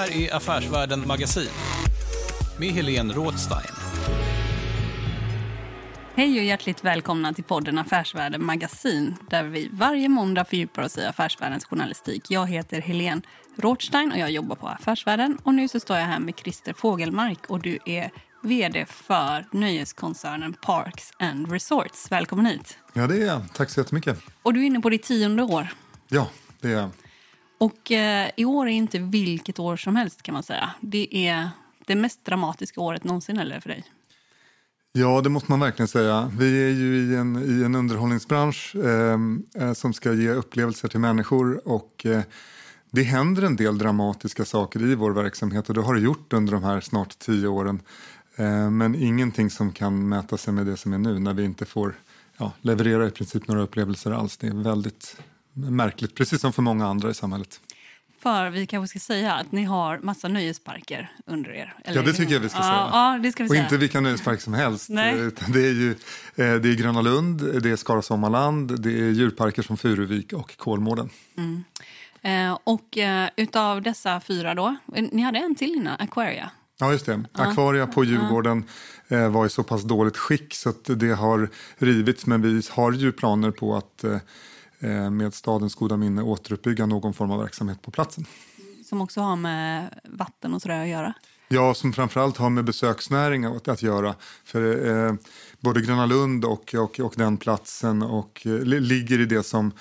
Här är Affärsvärlden Magasin med Helene Rådstein. Hej och hjärtligt välkomna till podden Affärsvärlden Magasin där vi varje måndag fördjupar oss i affärsvärldens journalistik. Jag heter Helene Rothstein och jag jobbar på Affärsvärlden. Och nu så står jag här med Christer Fågelmark och du är vd för nöjeskoncernen Parks and Resorts. Välkommen hit. Ja, det är jag. Tack så jättemycket. Och du är inne på ditt tionde år. Ja, det är jag. Och eh, i år är inte vilket år som helst kan man säga. Det är det mest dramatiska året någonsin eller för dig? Ja, det måste man verkligen säga. Vi är ju i en, i en underhållningsbransch ehm, eh, som ska ge upplevelser till människor och eh, det händer en del dramatiska saker i vår verksamhet och det har det gjort under de här snart tio åren. Eh, men ingenting som kan mäta sig med det som är nu när vi inte får ja, leverera i princip några upplevelser alls. Det är väldigt märkligt, precis som för många andra i samhället. För vi kanske ska säga att ni har massa nöjesparker under er. Eller? Ja, det tycker jag vi ska säga. Ja, det ska vi och säga. inte vilka nöjesparker som helst. Nej. Utan det är ju det är Gröna Lund, det är Skara Sommarland, det är djurparker som Furuvik och Kolmården. Mm. Eh, och eh, utav dessa fyra då, ni hade en till innan, Aquaria. Ja, just det. Aquaria på Djurgården eh, var i så pass dåligt skick så att det har rivits. Men vi har ju planer på att eh, med stadens goda minne återuppbygga någon form av verksamhet på platsen. Som också har med vatten och sådär att göra? Ja, som framförallt har med besöksnäring att, att göra. För eh, både Gröna Lund och, och, och den platsen och, eh, ligger i det som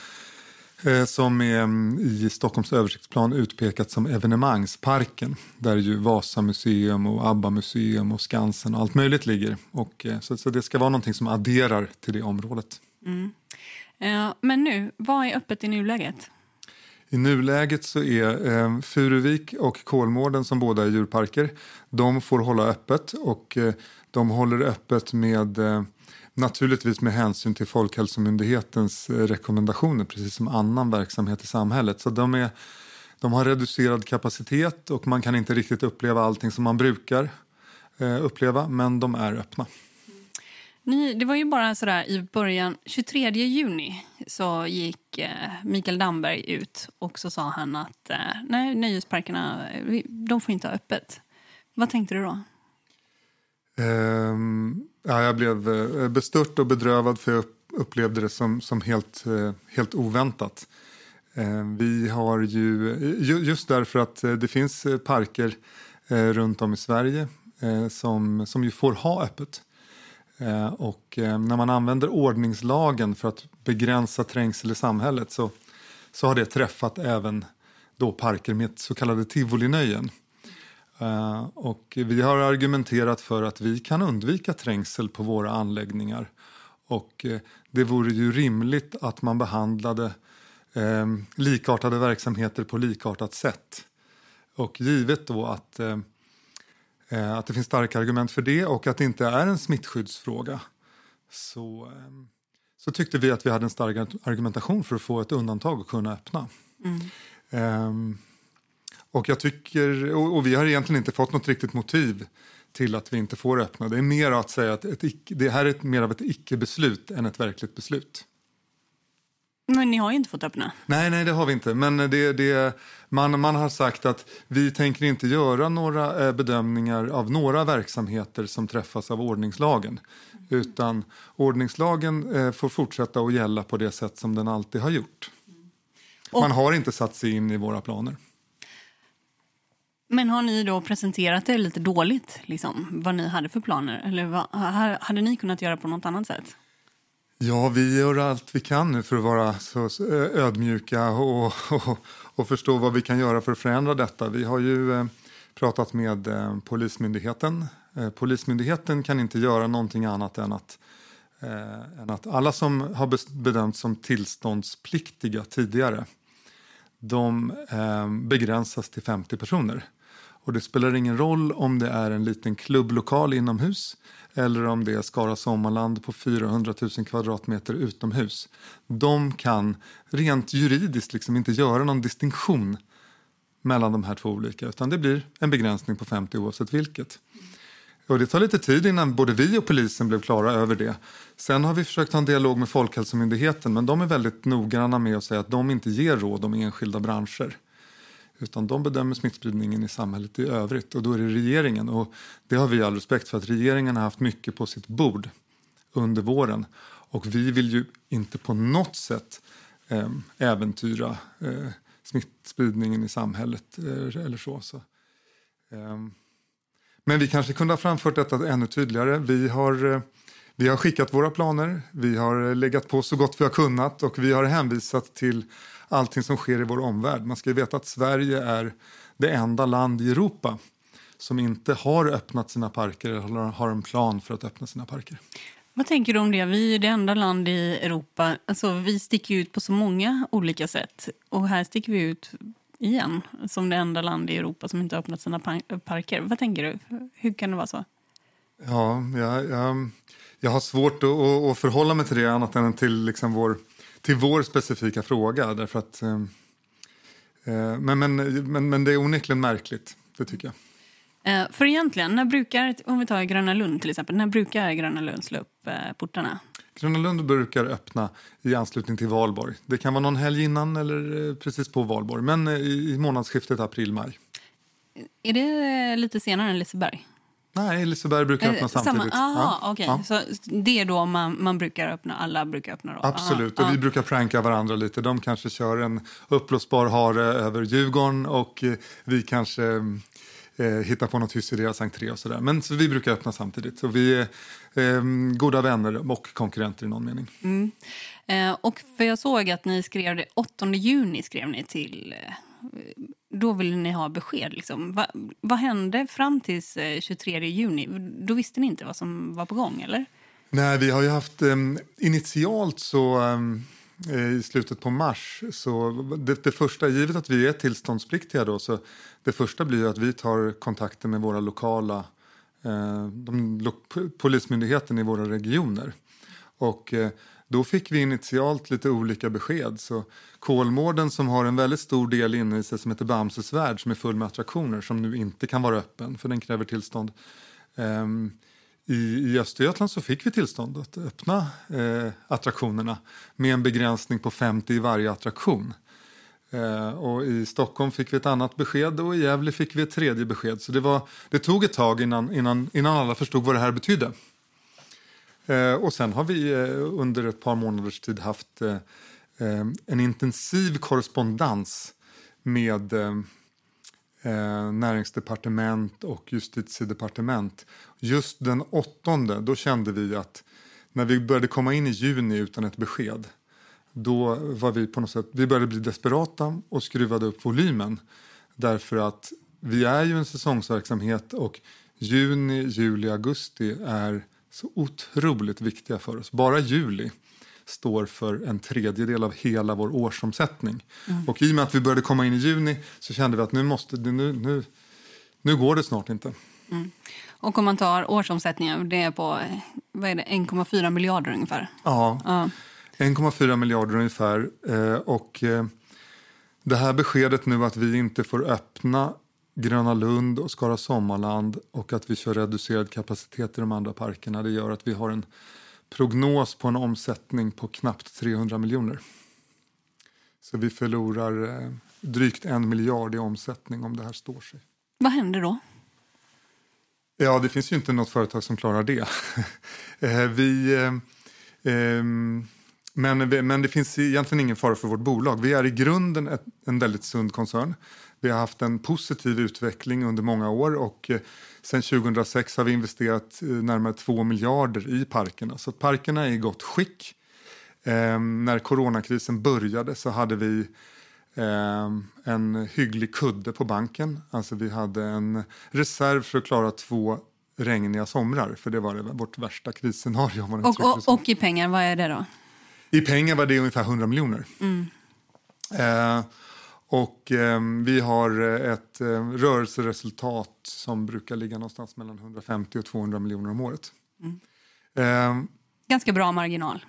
eh, som är mm, i Stockholms översiktsplan utpekat som evenemangsparken där ju Vasa museum och ABBA museum och Skansen och allt möjligt ligger. Och, eh, så, så det ska vara någonting som adderar till det området. Mm. Eh, men nu, vad är öppet i nuläget? I nuläget så är eh, Furuvik och Kolmården som båda är djurparker, de får hålla öppet och eh, de håller öppet med eh, naturligtvis med hänsyn till Folkhälsomyndighetens eh, rekommendationer precis som annan verksamhet i samhället. Så de, är, de har reducerad kapacitet och man kan inte riktigt uppleva allting som man brukar eh, uppleva men de är öppna. Ni, det var ju bara sådär i början, 23 juni så gick eh, Mikael Damberg ut och så sa han att eh, nej, nöjesparkerna de får inte ha öppet. Vad tänkte du då? Um, ja, jag blev eh, bestört och bedrövad för jag upplevde det som, som helt, eh, helt oväntat. Ehm, vi har ju, just därför att eh, det finns parker runt om i Sverige som, som ju får ha öppet. Eh, och eh, när man använder ordningslagen för att begränsa trängsel i samhället så, så har det träffat även då parker med så kallade tivolinöjen. Eh, och vi har argumenterat för att vi kan undvika trängsel på våra anläggningar. Och det vore ju rimligt att man behandlade likartade verksamheter på likartat sätt. Och givet då att, att det finns starka argument för det och att det inte är en smittskyddsfråga så, så tyckte vi att vi hade en stark argumentation för att få ett undantag och kunna öppna. Mm. Och, jag tycker, och vi har egentligen inte fått något riktigt motiv till att vi inte får öppna. Det är mer att säga att ett, det här är ett, mer av ett icke-beslut än ett verkligt beslut. Men ni har ju inte fått öppna. Nej, nej det har vi inte. Men det, det, man, man har sagt att vi tänker inte göra några eh, bedömningar av några verksamheter som träffas av ordningslagen. Mm. Utan ordningslagen eh, får fortsätta att gälla på det sätt som den alltid har gjort. Och- Man har inte satt sig in i våra planer. Men har ni då presenterat det lite dåligt, liksom, vad ni hade för planer? Eller vad, ha- hade ni kunnat göra på något annat sätt? Ja, vi gör allt vi kan nu för att vara så ödmjuka och, och, och förstå vad vi kan göra för att förändra detta. Vi har ju eh, pratat med eh, Polismyndigheten. Eh, polismyndigheten kan inte göra någonting annat än att, eh, än att alla som har bedömts som tillståndspliktiga tidigare de eh, begränsas till 50 personer. Och det spelar ingen roll om det är en liten klubblokal inomhus eller om det är Skara Sommarland på 400 000 kvadratmeter utomhus. De kan rent juridiskt liksom inte göra någon distinktion mellan de här två olika utan det blir en begränsning på 50 oavsett vilket. Och det tar lite tid innan både vi och polisen blev klara över det. Sen har vi försökt ha en dialog med Folkhälsomyndigheten men de är väldigt noggranna med att säga att de inte ger råd om enskilda branscher. Utan de bedömer smittspridningen i samhället i övrigt och då är det regeringen. Och det har vi all respekt för att regeringen har haft mycket på sitt bord under våren. Och vi vill ju inte på något sätt eh, äventyra eh, smittspridningen i samhället eh, eller så. så. Ehm, men vi kanske kunde ha framfört detta ännu tydligare. Vi har, eh, vi har skickat våra planer, vi har eh, legat på så gott vi har kunnat och vi har hänvisat till allting som sker i vår omvärld. Man ska veta att Sverige är det enda land i Europa som inte har öppnat sina parker eller har en plan för att öppna sina parker. Vad tänker du om det? Vi är det enda land i Europa. Alltså, vi sticker ut på så många olika sätt. Och här sticker vi ut igen som det enda land i Europa som inte har öppnat sina pa- parker. Vad tänker du? Hur kan det vara så? Ja, jag, jag, jag har svårt att, att förhålla mig till det annat än till, liksom vår, till vår specifika fråga. Därför att, eh, eh, men, men, men, men det är onekligen märkligt, det tycker jag. Eh, för egentligen, när brukar, om vi tar Gröna Lund till exempel, när brukar Gröna Lund slå upp eh, portarna? Gröna Lund brukar öppna i anslutning till valborg. Det kan vara någon helg innan eller precis på valborg, men i, i månadsskiftet april-maj. Är det lite senare än Liseberg? Nej, Liseberg brukar öppna Eh, samtidigt. Aha, Ja, okej. ja. Så det är då man, man brukar öppna, alla brukar öppna då? Absolut, Aha, och vi ja. brukar pranka varandra lite. De kanske kör en uppblåsbar hare över Djurgården och eh, vi kanske eh, hittar på något hyss i deras entré och sådär. Men så vi brukar öppna samtidigt. Så vi är eh, goda vänner och konkurrenter i någon mening. Eh, och för jag såg att ni skrev det 8 juni skrev ni till... Då ville ni ha besked. Liksom. Va, vad hände fram till eh, 23 juni? Då visste ni inte vad som var på gång, eller? Nej, vi har ju haft eh, initialt så ehm, eh, i slutet på mars så det, det första, givet att vi är tillståndspliktiga då, så det första blir att vi tar kontakter med våra lokala eh, de, lo, polismyndigheten i våra regioner. Och eh, då fick vi initialt lite olika besked. Så Kolmården som har en väldigt stor del inne i sig som heter Bamses värld som är full med attraktioner som nu inte kan vara öppen för den kräver tillstånd. Um, i, I Östergötland så fick vi tillstånd att öppna eh, attraktionerna med en begränsning på 50 i varje attraktion. Eh, och I Stockholm fick vi ett annat besked och i Gävle fick vi ett tredje besked. Så det, var, det tog ett tag innan, innan, innan alla förstod vad det här betydde. Eh, och sen har vi eh, under ett par månaders tid haft eh, eh, en intensiv korrespondens med eh, eh, näringsdepartement och justitiedepartement. Just den åttonde, då kände vi att när vi började komma in i juni utan ett besked då var vi på något sätt, vi började bli desperata och skruvade upp volymen. Därför att vi är ju en säsongsverksamhet och juni, juli, augusti är så otroligt viktiga för oss. Bara juli står för en tredjedel av hela vår årsomsättning. Och i och med att vi började komma in i juni så kände vi att nu, måste, nu, nu, nu går det snart inte. Och om man tar årsomsättningen, det är på eh, vad är det, 1,4 miljarder ungefär. Ja, Ja. 1,4 miljarder ungefär. Eh, och eh, det här beskedet nu att vi inte får öppna Gröna Lund och Skara Sommarland och att vi kör reducerad kapacitet i de andra parkerna det gör att vi har en prognos på en omsättning på knappt 300 miljoner. Så vi förlorar eh, drygt en miljard i omsättning om det här står sig. Vad händer då? Ja, det finns ju inte något företag som klarar det. Eh, vi, eh, ehm, men, men det finns egentligen ingen fara för vårt bolag. Vi är i grunden ett, en väldigt sund koncern. Vi har haft en positiv utveckling under många år och eh, sen 2006 har vi investerat eh, närmare 2 miljarder i parkerna. Så parkerna är i gott skick. Eh, när coronakrisen började så hade vi eh, en hygglig kudde på banken. Alltså vi hade en reserv för att klara två regniga somrar. För det var det, vårt värsta krisscenario. Om man Och, och, och i pengar, vad är det då? I pengar var det ungefär 100 miljoner. Eh, och eh, vi har ett eh, rörelseresultat som brukar ligga någonstans mellan 150 och 200 miljoner om året. Eh, Ganska bra marginal.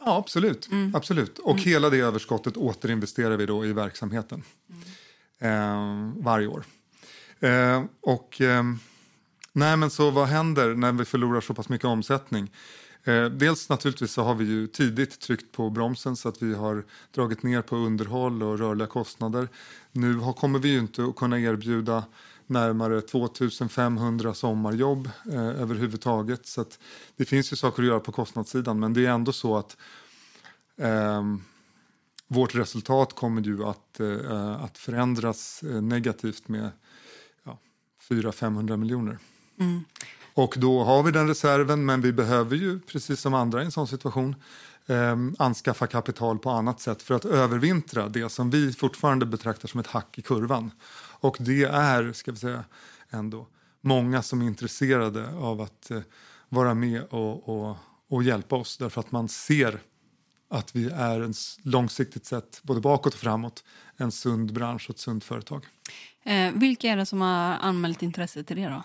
ja, absolut. absolut. Och hela det överskottet återinvesterar vi då i verksamheten eh, varje år. Eh, och eh, nej, men så vad händer när vi förlorar så pass mycket omsättning? Eh, dels naturligtvis så har vi ju tidigt tryckt på bromsen så att vi har dragit ner på underhåll och rörliga kostnader. Nu har, kommer vi ju inte att kunna erbjuda närmare 2500 sommarjobb eh, överhuvudtaget. Så att det finns ju saker att göra på kostnadssidan men det är ändå så att eh, vårt resultat kommer ju att, eh, att förändras eh, negativt med ja, 400-500 miljoner. Mm. Och då har vi den reserven men vi behöver ju precis som andra i en sån situation eh, anskaffa kapital på annat sätt för att övervintra det som vi fortfarande betraktar som ett hack i kurvan. Och det är, ska vi säga, ändå många som är intresserade av att eh, vara med och, och, och hjälpa oss därför att man ser att vi är en långsiktigt sett, både bakåt och framåt, en sund bransch och ett sunt företag. Eh, vilka är det som har anmält intresse till det då?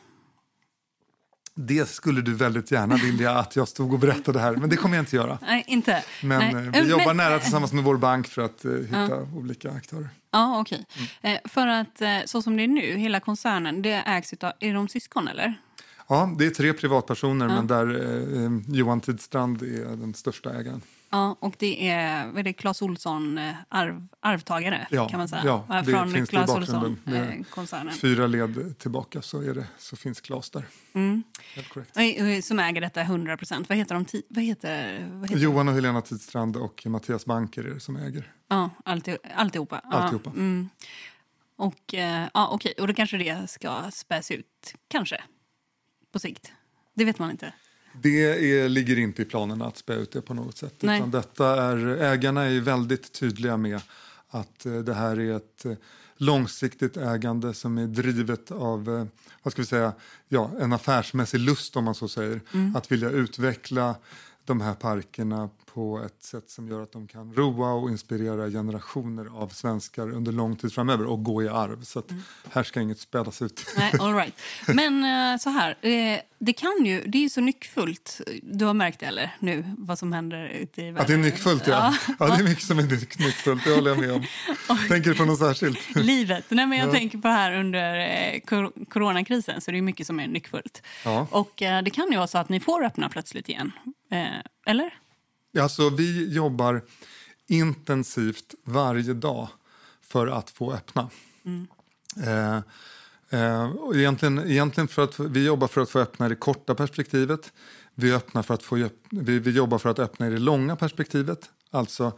Det skulle du väldigt gärna vilja att jag stod och berättade här, men det kommer jag inte göra. Nej, inte. Men Nej. eh, vi jobbar men- nära tillsammans med vår bank för att eh, hitta olika aktörer. Ja, okej. Mm. Eh, för att eh, så som det är nu, hela koncernen, det ägs utav, är de syskon eller? Ja, det är tre privatpersoner, men där eh, eh, Johan Tidstrand är den största ägaren. Ja, och det är, vad är det Clas Olsson eh, arv, arvtagare Ja, kan man säga. ja, det Från finns Clas bakgrunden. Olsson Det är eh. Fyra led tillbaka så, är det, så finns Klas där. Mm. Eh, Som äger detta 100 procent. Vad heter de? Vad heter, vad heter Johan och Helena Tidstrand och Mattias Banker är det som äger. Ja, alltid, alltihopa. Ja, Alltihopa. mm. Och, ja, okej. och då kanske det ska späs ut, kanske, på sikt. Det vet man inte. Det är, ligger inte i planerna att spä ut det på något sätt. Nej. Utan detta är, ägarna är väldigt tydliga med att eh, det här är ett eh, långsiktigt ägande som är drivet av eh, vad ska vi säga, ja, en affärsmässig lust om man så säger. Att vilja utveckla de här parkerna på ett sätt som gör att de kan roa och inspirera generationer av svenskar under lång tid framöver och gå i arv. Så att här ska inget spädas ut. Nej, all right. Men eh, så här, eh, det kan ju, det är ju så nyckfullt. Du har märkt det eller? Nu, vad som händer ute i världen. Att det är nyckfullt, ja. ja. det är mycket som är nyck- nyckfullt, det håller jag med om. Tänker du på något särskilt? Livet. Nej, men jag tänker på här under eh, coronakrisen så det är mycket som är nyckfullt. Ja. Och det kan ju vara så att ni får öppna plötsligt igen. Eller? Alltså, vi jobbar intensivt varje dag för att få öppna. Eh, eh, och egentligen, egentligen för att vi jobbar för att få öppna i det korta perspektivet. Vi, öppnar för att få, vi, vi jobbar för att öppna i det långa perspektivet. Alltså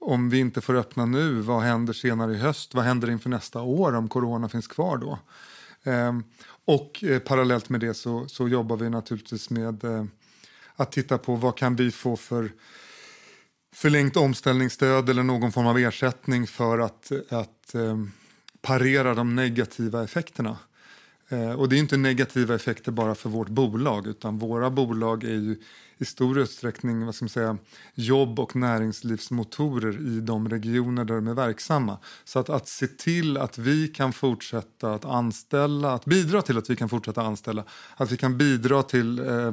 om vi inte får öppna nu, vad händer senare i höst? Vad händer inför nästa år om corona finns kvar då? Eh, och eh, parallellt med det så, så jobbar vi naturligtvis med eh, att titta på vad kan vi få för förlängt omställningsstöd eller någon form av ersättning för att, att eh, parera de negativa effekterna. Eh, och det är inte negativa effekter bara för vårt bolag utan våra bolag är ju i stor utsträckning vad ska man säga, jobb och näringslivsmotorer i de regioner där de är verksamma. Så att, att se till att vi kan fortsätta att anställa, att bidra till att vi kan fortsätta anställa, att vi kan bidra till eh,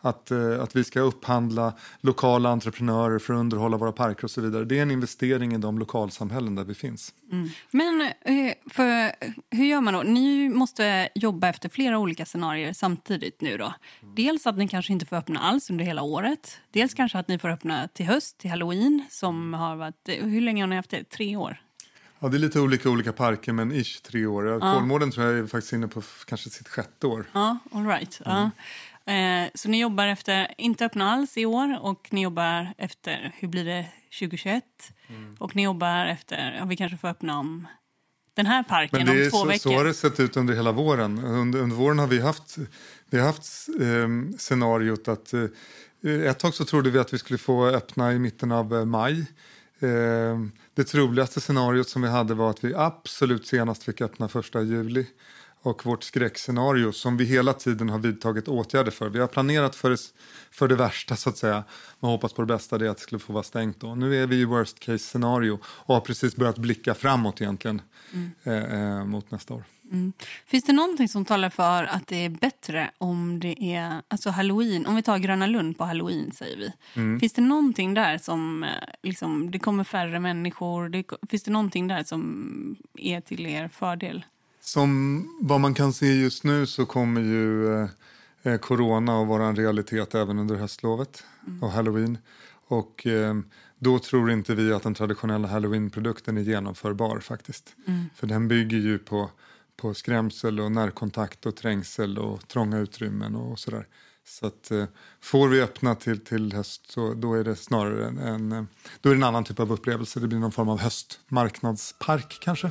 att, eh, att vi ska upphandla lokala entreprenörer för att underhålla våra parker och så vidare. Det är en investering i de lokalsamhällen där vi finns. Men eh, för, hur gör man då? Ni måste jobba efter flera olika scenarier samtidigt nu då. Dels att ni kanske inte får öppna alls under hela året. Dels kanske att ni får öppna till höst, till halloween som har varit... Hur länge har ni haft det? Tre år? Ja, det är lite olika olika parker, men ish tre år. Ja. Kolmården tror jag är faktiskt inne på kanske sitt sjätte år. Ja, all right. Ja. Eh, så ni jobbar efter, inte öppna alls i år och ni jobbar efter, hur blir det 2021? Mm. Och ni jobbar efter, ja vi kanske får öppna om den här parken Men det om två så, veckor. Så har det sett ut under hela våren. Under, under våren har vi haft, vi haft eh, scenariot att eh, ett tag så trodde vi att vi skulle få öppna i mitten av eh, maj. Eh, det troligaste scenariot som vi hade var att vi absolut senast fick öppna första juli. Och vårt skräckscenario som vi hela tiden har vidtagit åtgärder för. Vi har planerat för det, för det värsta så att säga. Man hoppas på det bästa, det är att det skulle få vara stängt då. Nu är vi i worst case scenario och har precis börjat blicka framåt egentligen mm. eh, eh, mot nästa år. Mm. Finns det någonting som talar för att det är bättre om det är alltså halloween? Om vi tar Gröna Lund på halloween säger vi. Mm. Finns det någonting där som eh, liksom, det kommer färre människor? Det, finns det någonting där som är till er fördel? Som vad man kan se just nu så kommer ju eh, eh corona att vara en realitet även under höstlovet mm. och halloween. Och eh, då tror inte vi att den traditionella halloweenprodukten är genomförbar faktiskt. Mm. För den bygger ju på på skrämsel och närkontakt och trängsel och trånga utrymmen och sådär. Så att eh, får vi öppna till, till höst så då är det snarare en, en, eh, då är det en annan typ av upplevelse. Det blir någon form av höstmarknadspark kanske.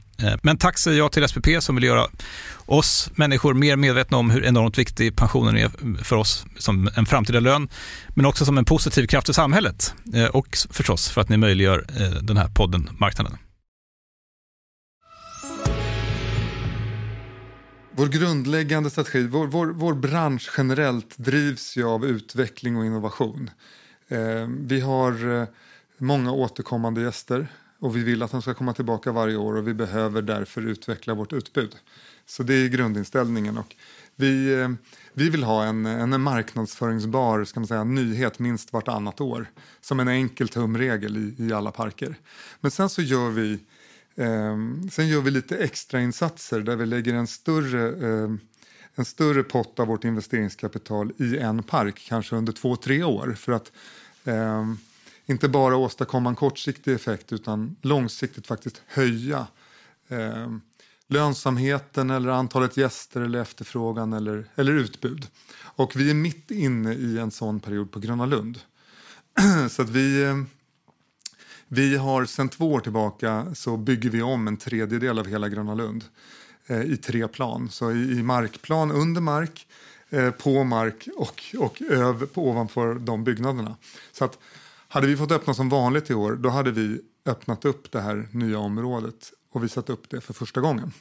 Eh, men tack säger jag till SPP som vill göra oss människor mer medvetna om hur enormt viktig pensionen är för oss som en framtida lön, men också som en positiv kraft i samhället eh, och förstås för att ni möjliggör eh, den här podden Marknaden. Vår grundläggande strategi, vår, vår, vår bransch generellt drivs ju av utveckling och innovation. vi har många återkommande gäster och vi vill att de ska komma tillbaka varje år och vi behöver därför utveckla vårt utbud. Så det är grundinställningen. Och vi, eh, vi vill ha en, en marknadsföringsbar ska man säga, nyhet minst vartannat år. Som en enkel tumregel i, i alla parker. Men sen så gör vi, eh, sen gör vi lite extrainsatser där vi lägger en större eh, en större pott av vårt investeringskapital i en park, kanske under två, tre år. För att eh, inte bara åstadkomma en kortsiktig effekt utan långsiktigt faktiskt höja eh, lönsamheten eller antalet gäster eller efterfrågan eller, eller utbud. Och vi är mitt inne i en sån period på Gröna Lund. så att vi, eh, vi har sedan två år tillbaka så bygger vi om en tredjedel av hela Gröna Lund eh, i tre plan. Så i, i markplan, under mark, eh, på mark och, och över, på, ovanför de byggnaderna. Så att hade vi fått öppna som vanligt i år då hade vi öppnat upp det här nya området och visat upp det för första gången.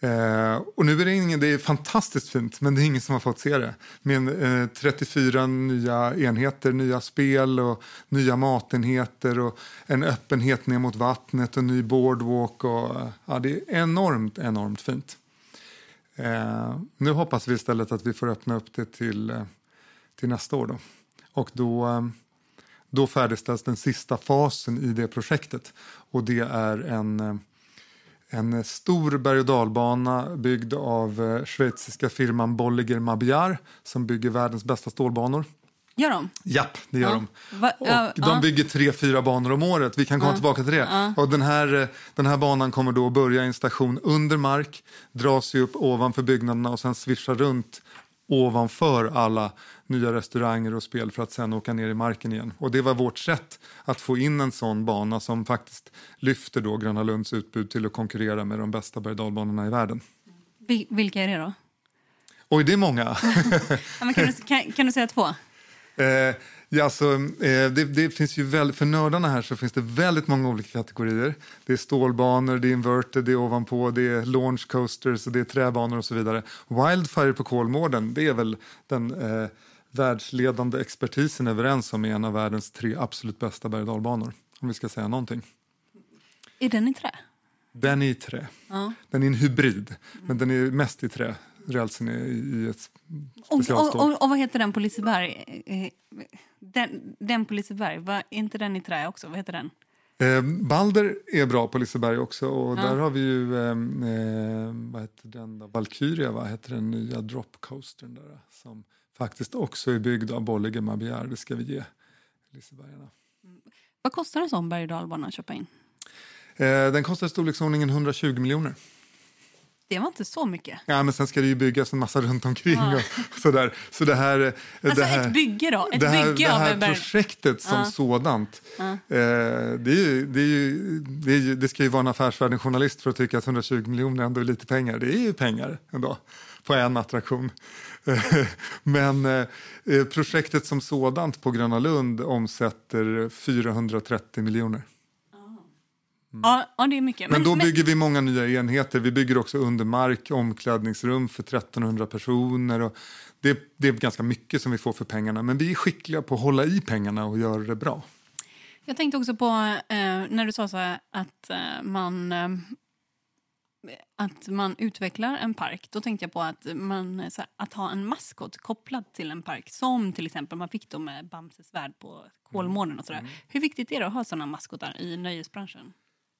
Eh, och nu är det ingen, det är fantastiskt fint, men det är ingen som har fått se det. Med eh, 34 nya enheter, nya spel och nya matenheter och en öppenhet ner mot vattnet och ny boardwalk. Och, eh, ja, det är enormt, enormt fint. Eh, nu hoppas vi istället att vi får öppna upp det till, eh, till nästa år. Då. Och då, eh, då färdigställs den sista fasen i det projektet. Och det är en eh, en stor berg och dalbana byggd av eh, schweiziska firman Bolliger Mabillard som bygger världens bästa stålbanor. Gör de? Japp, det gör Ja. de. Va- Och de ja. bygger tre, fyra banor om året. Vi kan komma tillbaka till det. Och den, här, eh, den här banan kommer då att börja i en station under mark, dra sig upp ovanför byggnaderna och sen svischa runt ovanför alla nya restauranger och spel för att sen åka ner i marken igen. Och det var vårt sätt att få in en sån bana som faktiskt lyfter då Gröna Lunds utbud till att konkurrera med de bästa berg i världen. Vi- Vilka är det då? Oj, det är många. Ja, kan, du, kan, kan du säga två? Eh, ja, alltså, eh, det, det finns ju väl, för nördarna här så finns det väldigt många olika kategorier. Det är stålbanor, det är inverted, det är ovanpå, det är launch coasters det är träbanor och så vidare. Wildfire på Kolmården, det är väl den eh, världsledande expertisen överens om är en av världens tre absolut bästa berg och. Om vi ska säga någonting. Är den i trä? Den är i trä. Ja. Den är en hybrid, men den är mest i trä. Rälsen är i ett Och, specialstål. och, och, och vad heter den på Liseberg? Den, den på Liseberg, var inte den i trä också? Vad heter den? Eh, Balder är bra på Liseberg också och där har vi ju, eh, eh, vad heter den då? Valkyria, vad heter den nya drop coastern där som faktiskt också är byggd av Bolliger Mabillard, det ska vi ge Lisebergarna. Vad kostar en sån berg och dalbana att köpa in? Eh, den kostar i storleksordningen 120 miljoner. Det var inte så mycket. Ja, men sen ska det ju byggas en massa runt omkring och sådär. Så det här, eh, Alltså det här, ett bygge då? Ett det här, bygge det av här berg... projektet som sådant, eh, det, är ju, det, är ju, det, är ju, det ska ju vara en affärsvärlden journalist för att tycka att 120 miljoner ändå är lite pengar. Det är ju pengar ändå på en attraktion. Men eh, projektet som sådant på Gröna Lund omsätter 430 miljoner. Ja, ja, det är mycket. Men, då bygger vi många nya enheter. Vi bygger också under mark, omklädningsrum för 1300 personer. Och det, det är ganska mycket som vi får för pengarna. Men vi är skickliga på att hålla i pengarna och göra det bra. Jag tänkte också på eh, när du sa så här, att eh, man eh, att man utvecklar en park. Då tänkte jag på att, man, så här, att ha en maskot kopplad till en park. Som till exempel man fick då med Bamses värld på Kolmården. Och så där. Mm. Hur viktigt är det att ha såna maskotar i nöjesbranschen?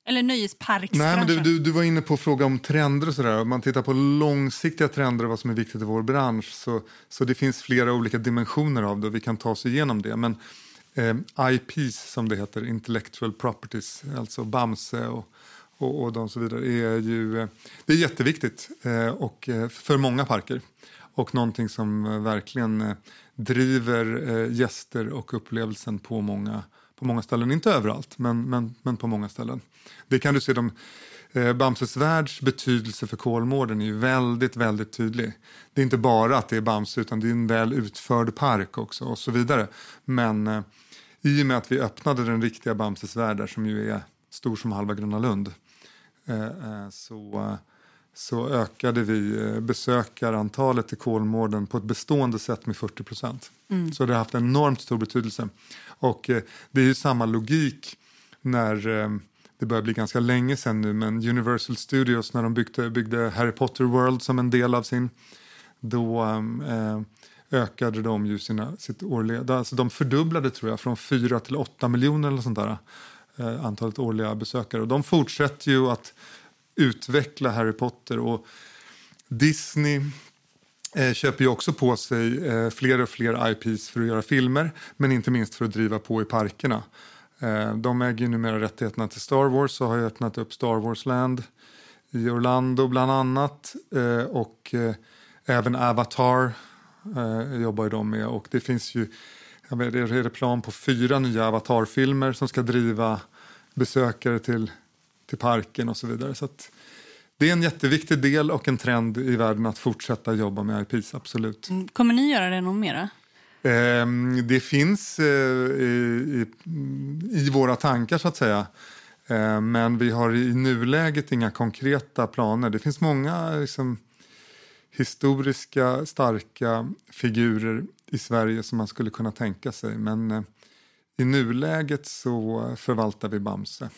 Eller nöjesparksbranschen? Nej, men du, du, du var inne på fråga om trender och sådär. Om man tittar på långsiktiga trender och vad som är viktigt i vår bransch så, så det finns flera olika dimensioner av det och vi kan ta oss igenom det. Men eh, IPs som det heter, intellectual properties, alltså Bamse och, och, och de så vidare, är ju det är jätteviktigt eh, och, eh, för många parker. Och någonting som eh, verkligen eh, driver eh, gäster och upplevelsen på många, på många ställen. Inte överallt, men, men, men på många ställen. Det kan du se, de, eh, Bamses världs betydelse för Kolmården är ju väldigt, väldigt tydlig. Det är inte bara att det är Bamse, utan det är en väl utförd park också och så vidare. Men eh, i och med att vi öppnade den riktiga Bamses värld där, som ju är stor som halva Gröna Lund, så, eh, så ökade vi eh, besökarantalet i Kolmården på ett bestående sätt med 40 procent. Så det har haft enormt stor betydelse. Och eh, det är ju samma logik när eh, det börjar bli ganska länge sedan nu, men Universal Studios när de byggde, byggde Harry Potter World som en del av sin, då eh, ökade de ju sina, sitt årliga, alltså de fördubblade tror jag från 4 till 8 miljoner eller sånt där, eh, Eh, antalet årliga besökare. Och de fortsätter ju att utveckla Harry Potter och Disney eh, köper ju också på sig eh, fler och fler IPs för att göra filmer, men inte minst för att driva på i parkerna. De äger ju numera rättigheterna till Star Wars och har ju öppnat upp Star Wars Land i Orlando bland annat. Och även Avatar jobbar ju de med och det finns ju vet, är det plan på fyra nya Avatar-filmer som ska driva besökare till, till parken och så vidare. Så att, det är en jätteviktig del och en trend i världen att fortsätta jobba med IPs, absolut. Mm, Kommer ni göra det någon mera? Ehm, det finns eh, i, i, i våra tankar så att säga. Eh, men vi har i nuläget inga konkreta planer. Det finns många liksom, historiska starka figurer i Sverige som man skulle kunna tänka sig. Men eh, i nuläget så förvaltar vi Bamse.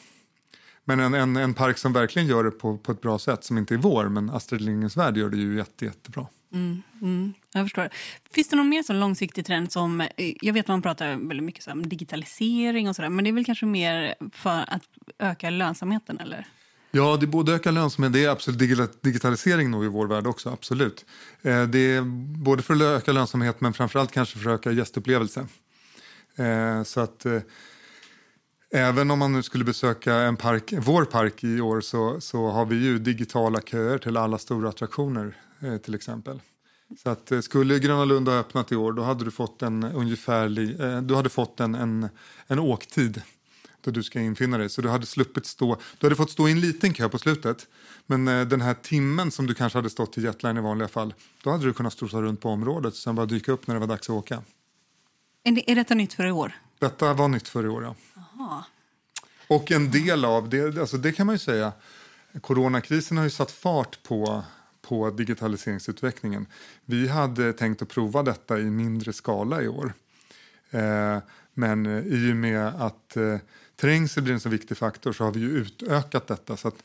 Men en, en, en park som verkligen gör det på, på ett bra sätt, som inte är vår, men Astrid Lindgrens Värld gör det ju jätte, jättebra. Mm, mm, jag förstår. Finns det någon mer sån långsiktig trend som... Eh, jag vet att man pratar väldigt mycket om digitalisering och sådär, men det är väl kanske mer för att öka lönsamheten, eller? Ja, det är både öka lönsamhet, det är absolut digitalisering nog i vår värld också, absolut. Eh, det är både för att öka lönsamhet men framförallt kanske för att öka gästupplevelse. Eh, så att eh, även om man nu skulle besöka en park, vår park i år så, så har vi ju digitala köer till alla stora attraktioner till exempel. Så att skulle Gröna Lund ha öppnat i år då hade du fått en ungefärlig, du hade fått en, en, en åktid då du ska infinna dig. Så du hade sluppit stå, du hade fått stå i en liten kö på slutet. Men eh, den här timmen som du kanske hade stått i jetline i vanliga fall, då hade du kunnat strosa runt på området och sen bara dyka upp när det var dags att åka. Är, det, är detta nytt för i år? Detta var nytt för i år, ja. Aha. Och en del av det, alltså det kan man ju säga, coronakrisen har ju satt fart på på digitaliseringsutvecklingen. Vi hade tänkt att prova detta i mindre skala i år. Eh, men eh, i och med att eh, trängsel blir en så viktig faktor så har vi ju utökat detta. Så att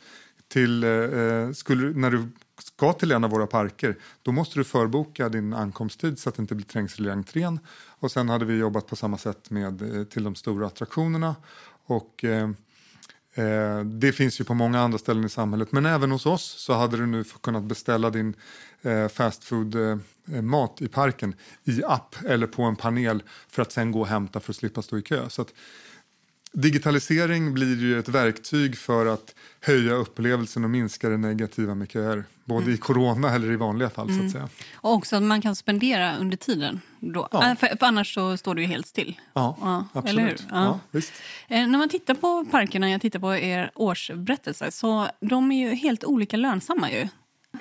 till, eh, skulle, när du ska till en av våra parker då måste du förboka din ankomsttid så att det inte blir trängsel i entrén. Och sen hade vi jobbat på samma sätt med eh, till de stora attraktionerna. Och, eh, eh, det finns ju på många andra ställen i samhället men även hos oss så hade du nu kunnat beställa din eh, fastfood eh, eh, mat i parken i app eller på en panel för att sen gå och hämta för att slippa stå i kö. Så att, digitalisering blir ju ett verktyg för att höja upplevelsen och minska det negativa med köer. Både mm. i corona eller i vanliga fall. Mm. så att mm. säga. Och också att man kan spendera under tiden. Då. Ja. Äh, för, för, annars så står du ju helt still. Ja, ja absolut. Ja, eh, när man tittar på parkerna, jag tittar på er årsberättelse, så de är ju helt olika lönsamma ju.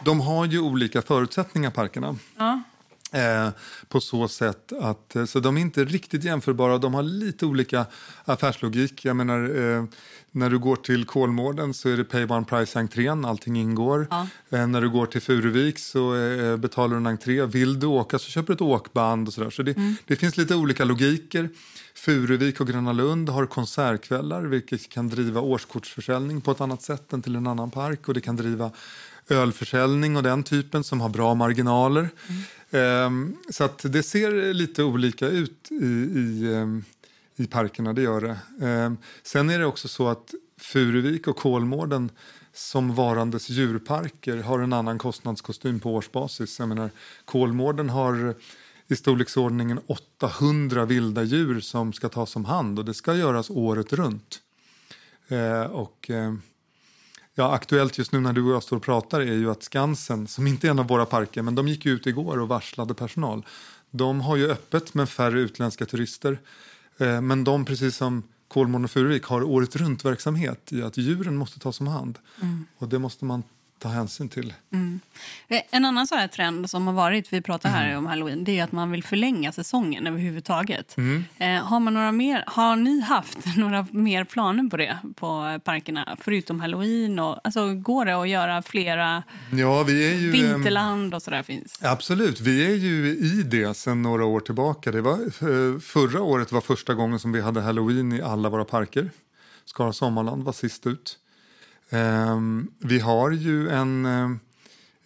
De har ju olika förutsättningar, parkerna. Ja. Eh, på så sätt att eh, så de är inte riktigt jämförbara. De har lite olika affärslogik. Jag menar, eh, när du går till Kolmården så är det pay one price entrén, allting ingår. Ja. Eh, när du går till Furuvik så eh, betalar du en entré. Vill du åka så köper du ett åkband och sådär. Så det, mm. det finns lite olika logiker. Furuvik och Gröna Lund har konsertkvällar vilket kan driva årskortsförsäljning på ett annat sätt än till en annan park och det kan driva ölförsäljning och den typen som har bra marginaler. Mm. Så att det ser lite olika ut i, i, ehm, i parkerna, det gör det. Ehm, sen är det också så att Furuvik och Kolmården som varandes djurparker har en annan kostnadskostym på årsbasis. Jag menar, Kolmården har i storleksordningen 800 vilda djur som ska tas om hand och det ska göras året runt. och Ja, aktuellt just nu när du och jag står och pratar är ju att Skansen, som inte är en av våra parker, men de gick ut igår och varslade personal. De har ju öppet med färre utländska turister. Eh, men de, precis som Kolmården och Furuvik, har året runt verksamhet i att djuren måste tas om hand. Mm. Och det måste man ta hänsyn till. Mm. Eh, en annan så här trend som har varit, vi pratar här mm. om halloween, det är att man vill förlänga säsongen överhuvudtaget. Mm. Eh, har, man några mer, har ni haft några mer planer på det på parkerna, förutom halloween? Och, alltså, går det att göra flera ja, vi är ju, vinterland och sådär finns? Absolut, vi är ju i det sedan några år tillbaka. Det var, eh, förra året var första gången som vi hade halloween i alla våra parker. Skara Sommarland var sist ut. Ehm, vi har ju en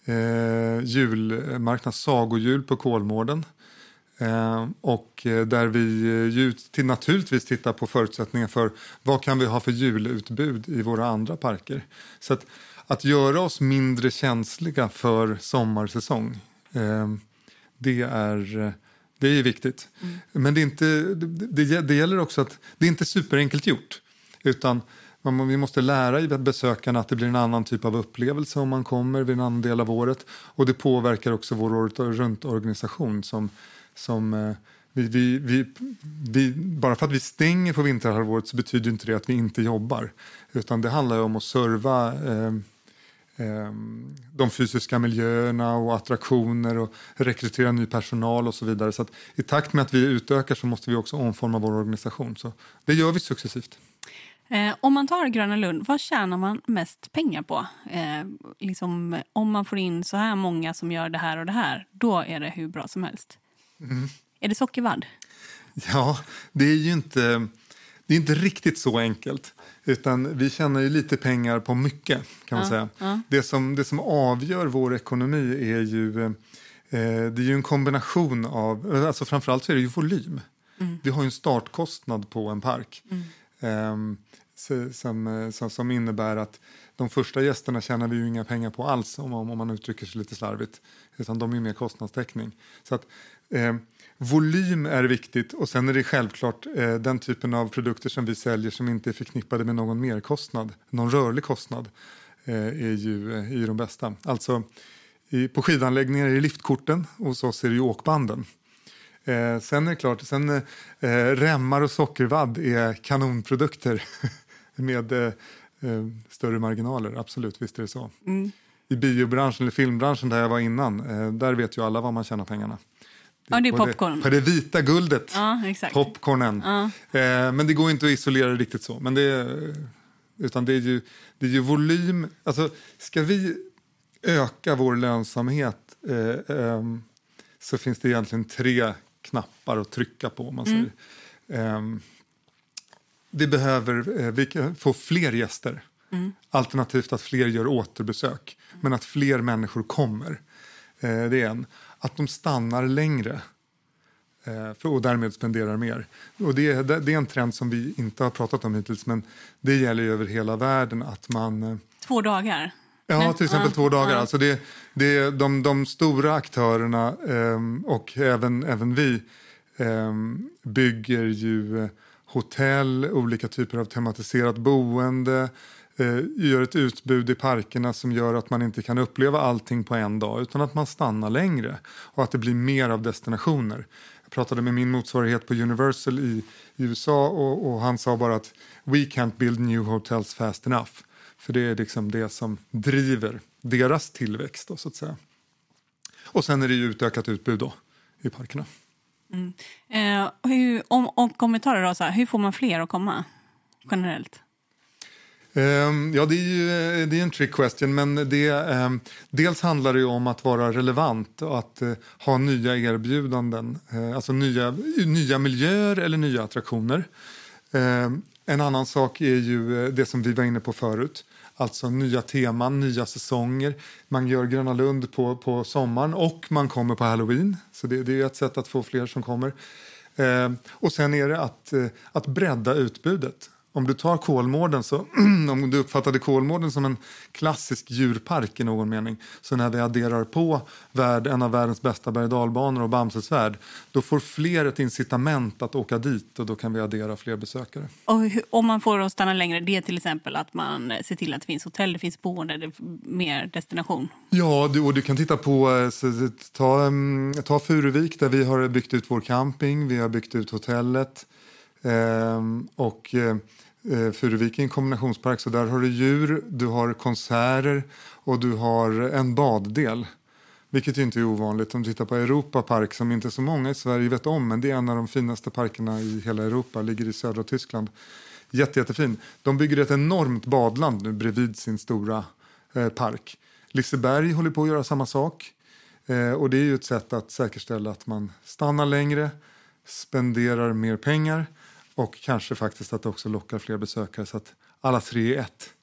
eh, julmarknad, Sagojul på Kolmården. Eh, och där vi ju till, naturligtvis tittar på förutsättningar för vad kan vi ha för julutbud i våra andra parker. Så att, att göra oss mindre känsliga för sommarsäsong, eh, det, är, det är viktigt. Mm. Men det, är inte, det, det, det gäller också att det är inte superenkelt gjort. Utan man, vi måste lära besökarna att det blir en annan typ av upplevelse om man kommer vid en annan del av året. Och det påverkar också vår året runt-organisation som, som eh, vi, vi, vi, vi, bara för att vi stänger på vinterhalvåret så betyder inte det att vi inte jobbar. Utan det handlar om att serva eh, eh, de fysiska miljöerna och attraktioner och rekrytera ny personal och så vidare. Så att I takt med att vi utökar så måste vi också omforma vår organisation. Så det gör vi successivt. Eh, om man tar Gröna Lund, vad tjänar man mest pengar på? Eh, liksom, om man får in så här många som gör det här och det här, då är det hur bra som helst. Mm. Är det sockervadd? Ja, det är ju inte, det är inte riktigt så enkelt. Utan vi tjänar ju lite pengar på mycket kan man Ja, säga. ja. Det, som, det som avgör vår ekonomi är ju, eh, det är ju en kombination av, alltså framförallt så är det ju volym. Mm. Vi har ju en startkostnad på en park. Ehm, så- som, eh, som, som innebär att de första gästerna tjänar vi ju inga pengar på alls om, om man uttrycker sig lite slarvigt. Utan de är ju mer kostnadstäckning. Så att, eh, volym är viktigt och sen är det självklart eh, den typen av produkter som vi säljer som inte är förknippade med någon merkostnad, någon rörlig kostnad, eh, är, ju, eh, är ju de bästa. Alltså i, på skidanläggningar är det liftkorten och hos oss är det ju åkbanden. Eh, sen är det klart, sen, eh, eh remmar och sockervadd är kanonprodukter med eh, eh, större marginaler, absolut, visst är det så. Mm. I biobranschen eller filmbranschen där jag var innan, eh, där vet ju alla var man tjänar pengarna. Ja, det är på popcorn. på det vita guldet, Ja, popcornen. Ja. Eh, men det går inte att isolera det riktigt så. Men det utan det är, ju, det är ju volym. Alltså, ska vi öka vår lönsamhet eh, ehm, så finns det egentligen tre knappar att trycka på. Man säger. Ehm, vi behöver eh, vi få fler gäster. Alternativt att fler gör återbesök. Men att fler människor kommer. Eh, det är en. Att de stannar längre. Eh, och därmed spenderar mer. Och det, är- är en trend som vi inte har pratat om hittills. Men det gäller ju över hela världen att man... Två dagar. Ja, till exempel två dagar. ja. Alltså det, det, de, de stora aktörerna ehm, och även, även vi ehm, bygger ju hotell, olika typer av tematiserat boende, eh, gör ett utbud i parkerna som gör att man inte kan uppleva allting på en dag utan att man stannar längre och att det blir mer av destinationer. Jag pratade med min motsvarighet på Universal i, i USA och, och han sa bara att we can't build new hotels fast enough. För det är liksom det som driver deras tillväxt då, så att säga. Och sen är det ju utökat utbud då i parkerna. Mm. Eh, hur, om, om kommentarer då, så här, hur får man fler att komma generellt? Ehm, ja, det är ju det är en trick question, men det, ehm, dels handlar det ju om att vara relevant och att eh, ha nya erbjudanden, eh, alltså nya, nya miljöer eller nya attraktioner. Ehm, en annan sak är ju eh, det som vi var inne på förut, alltså nya teman, nya säsonger. Man gör Gröna Lund på, på sommaren och man kommer på halloween, så det, det är ett sätt att få fler som kommer. Eh, och sen är det att, eh, att bredda utbudet. Om du tar Kolmården, så, om du uppfattade Kolmården som en klassisk djurpark i någon mening, så när vi adderar på värld, en av världens bästa berg och och Bamses värld, då får fler ett incitament att åka dit och då kan vi addera fler besökare. Och hur, om man får att stanna längre, det är till exempel att man eh, ser till att det finns hotell, det finns boende, det är mer destination. Ja, du, och du kan titta på, eh, så, ta, um, ta Furuvik där vi har byggt ut vår camping, vi har byggt ut hotellet. Ehm, och eh, eh, Furuvik är en kombinationspark så där har du djur, du har konserter och du har en baddel. Vilket ju inte är ovanligt om du tittar på Europa Park som inte så många i Sverige vet om men det är en av de finaste parkerna i hela Europa, ligger i södra Tyskland. Jätte, jättefin. De bygger ett enormt badland nu bredvid sin stora eh, park. Liseberg håller på att göra samma sak. Eh, och det är ju ett sätt att säkerställa att man stannar längre, spenderar mer pengar och kanske faktiskt att det också lockar fler besökare så att alla tre är ett.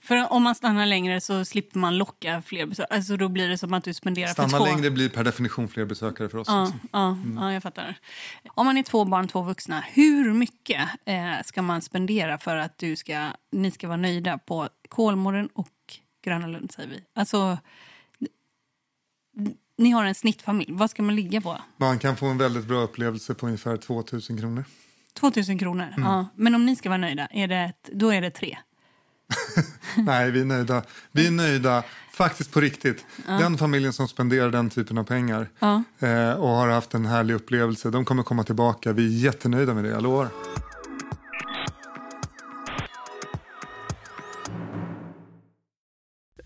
För om man stannar längre så slipper man locka fler besökare. Alltså då blir det som att du spenderar för Stanna två. längre blir per definition fler besökare för oss. Ja, också. ja, ja, jag fattar. Om man är två barn, två vuxna, hur mycket eh, ska man spendera för att du ska, ni ska vara nöjda på Kolmården och Gröna Lund, säger vi? Alltså, ni har en snittfamilj. Vad ska man ligga på? Man kan få en väldigt bra upplevelse på ungefär 2000 kronor. 2000 kronor. Ja. Men om ni ska vara nöjda, är det ett, då är det tre. Nej, vi är nöjda. Vi är nöjda, faktiskt på riktigt. Den familjen som spenderar den typen av pengar Ja. eh, och har haft en härlig upplevelse, de kommer komma tillbaka. Vi är jättenöjda med det, jag lovar.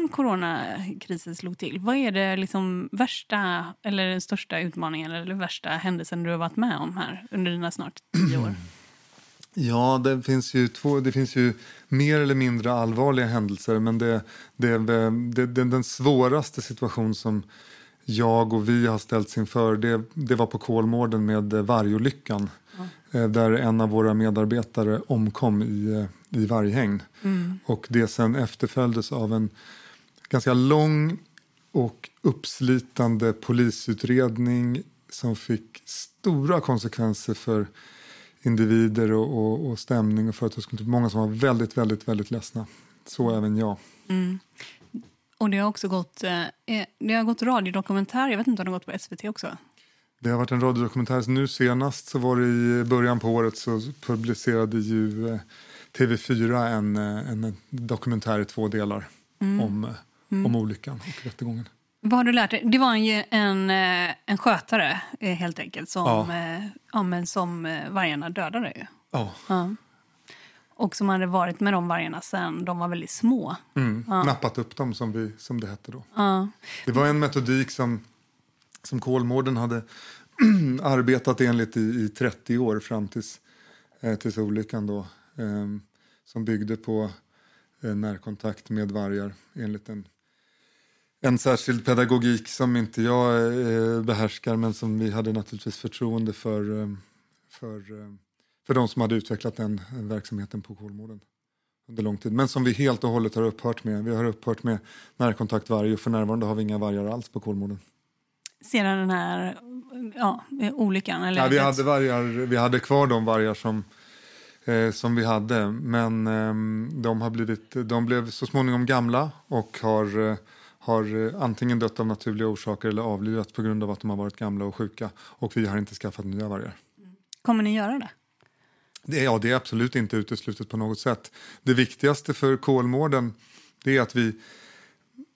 Innan coronakrisen slog till, vad är det liksom värsta eller den största utmaningen eller värsta händelsen du har varit med om här under dina snart tio år? Ja, det finns ju, två, det finns ju mer eller mindre allvarliga händelser men det, det, det, det, den svåraste situation som jag och vi har ställts inför det, det var på Kolmården med vargolyckan. Mm. Där en av våra medarbetare omkom i, eh, i varghägn. Mm. Och det sen efterföljdes av en ganska lång och uppslitande polisutredning som fick stora konsekvenser för individer och, och, och stämning och företagskultur. Många som var väldigt, väldigt, väldigt ledsna. Så även jag. Mm. Och det har också gått, eh, eh, det har gått radiodokumentär. Jag vet inte om det har gått på SVT också? Det har varit en radiodokumentär. Nu senast så var det i början på året så publicerade ju eh, TV4 en, en dokumentär i två delar mm. om, mm. om olyckan och rättegången. Vad har du lärt dig? Det var en, en, en skötare helt enkelt som, ja. ja men som vargarna dödade. Ju. Ja. ja. Och som hade varit med de vargarna sen de var väldigt små. Mm, ja. Nappat upp dem som, vi, som det hette då. Ja. Det var en metodik som, som Kolmården hade arbetat enligt i, i 30 år fram tills, eh, tills olyckan då. Eh, som byggde på eh, närkontakt med vargar enligt en, en särskild pedagogik som inte jag eh, behärskar men som vi hade naturligtvis förtroende för, eh, för eh, för de som hade utvecklat den verksamheten på Kolmården under lång tid. Men som vi helt och hållet har upphört med. Vi har upphört med närkontakt varg och för närvarande har vi inga vargar alls på Kolmården. Sedan den här ja, olyckan? Eller ja, vi, hade vargar, vi hade kvar de vargar som, eh, som vi hade men eh, de, har blivit, de blev så småningom gamla och har, eh, har antingen dött av naturliga orsaker eller avlivats på grund av att de har varit gamla och sjuka. Och vi har inte skaffat nya vargar. Kommer ni göra det? Det, ja, det är absolut inte uteslutet på något sätt. Det viktigaste för Kolmården är att vi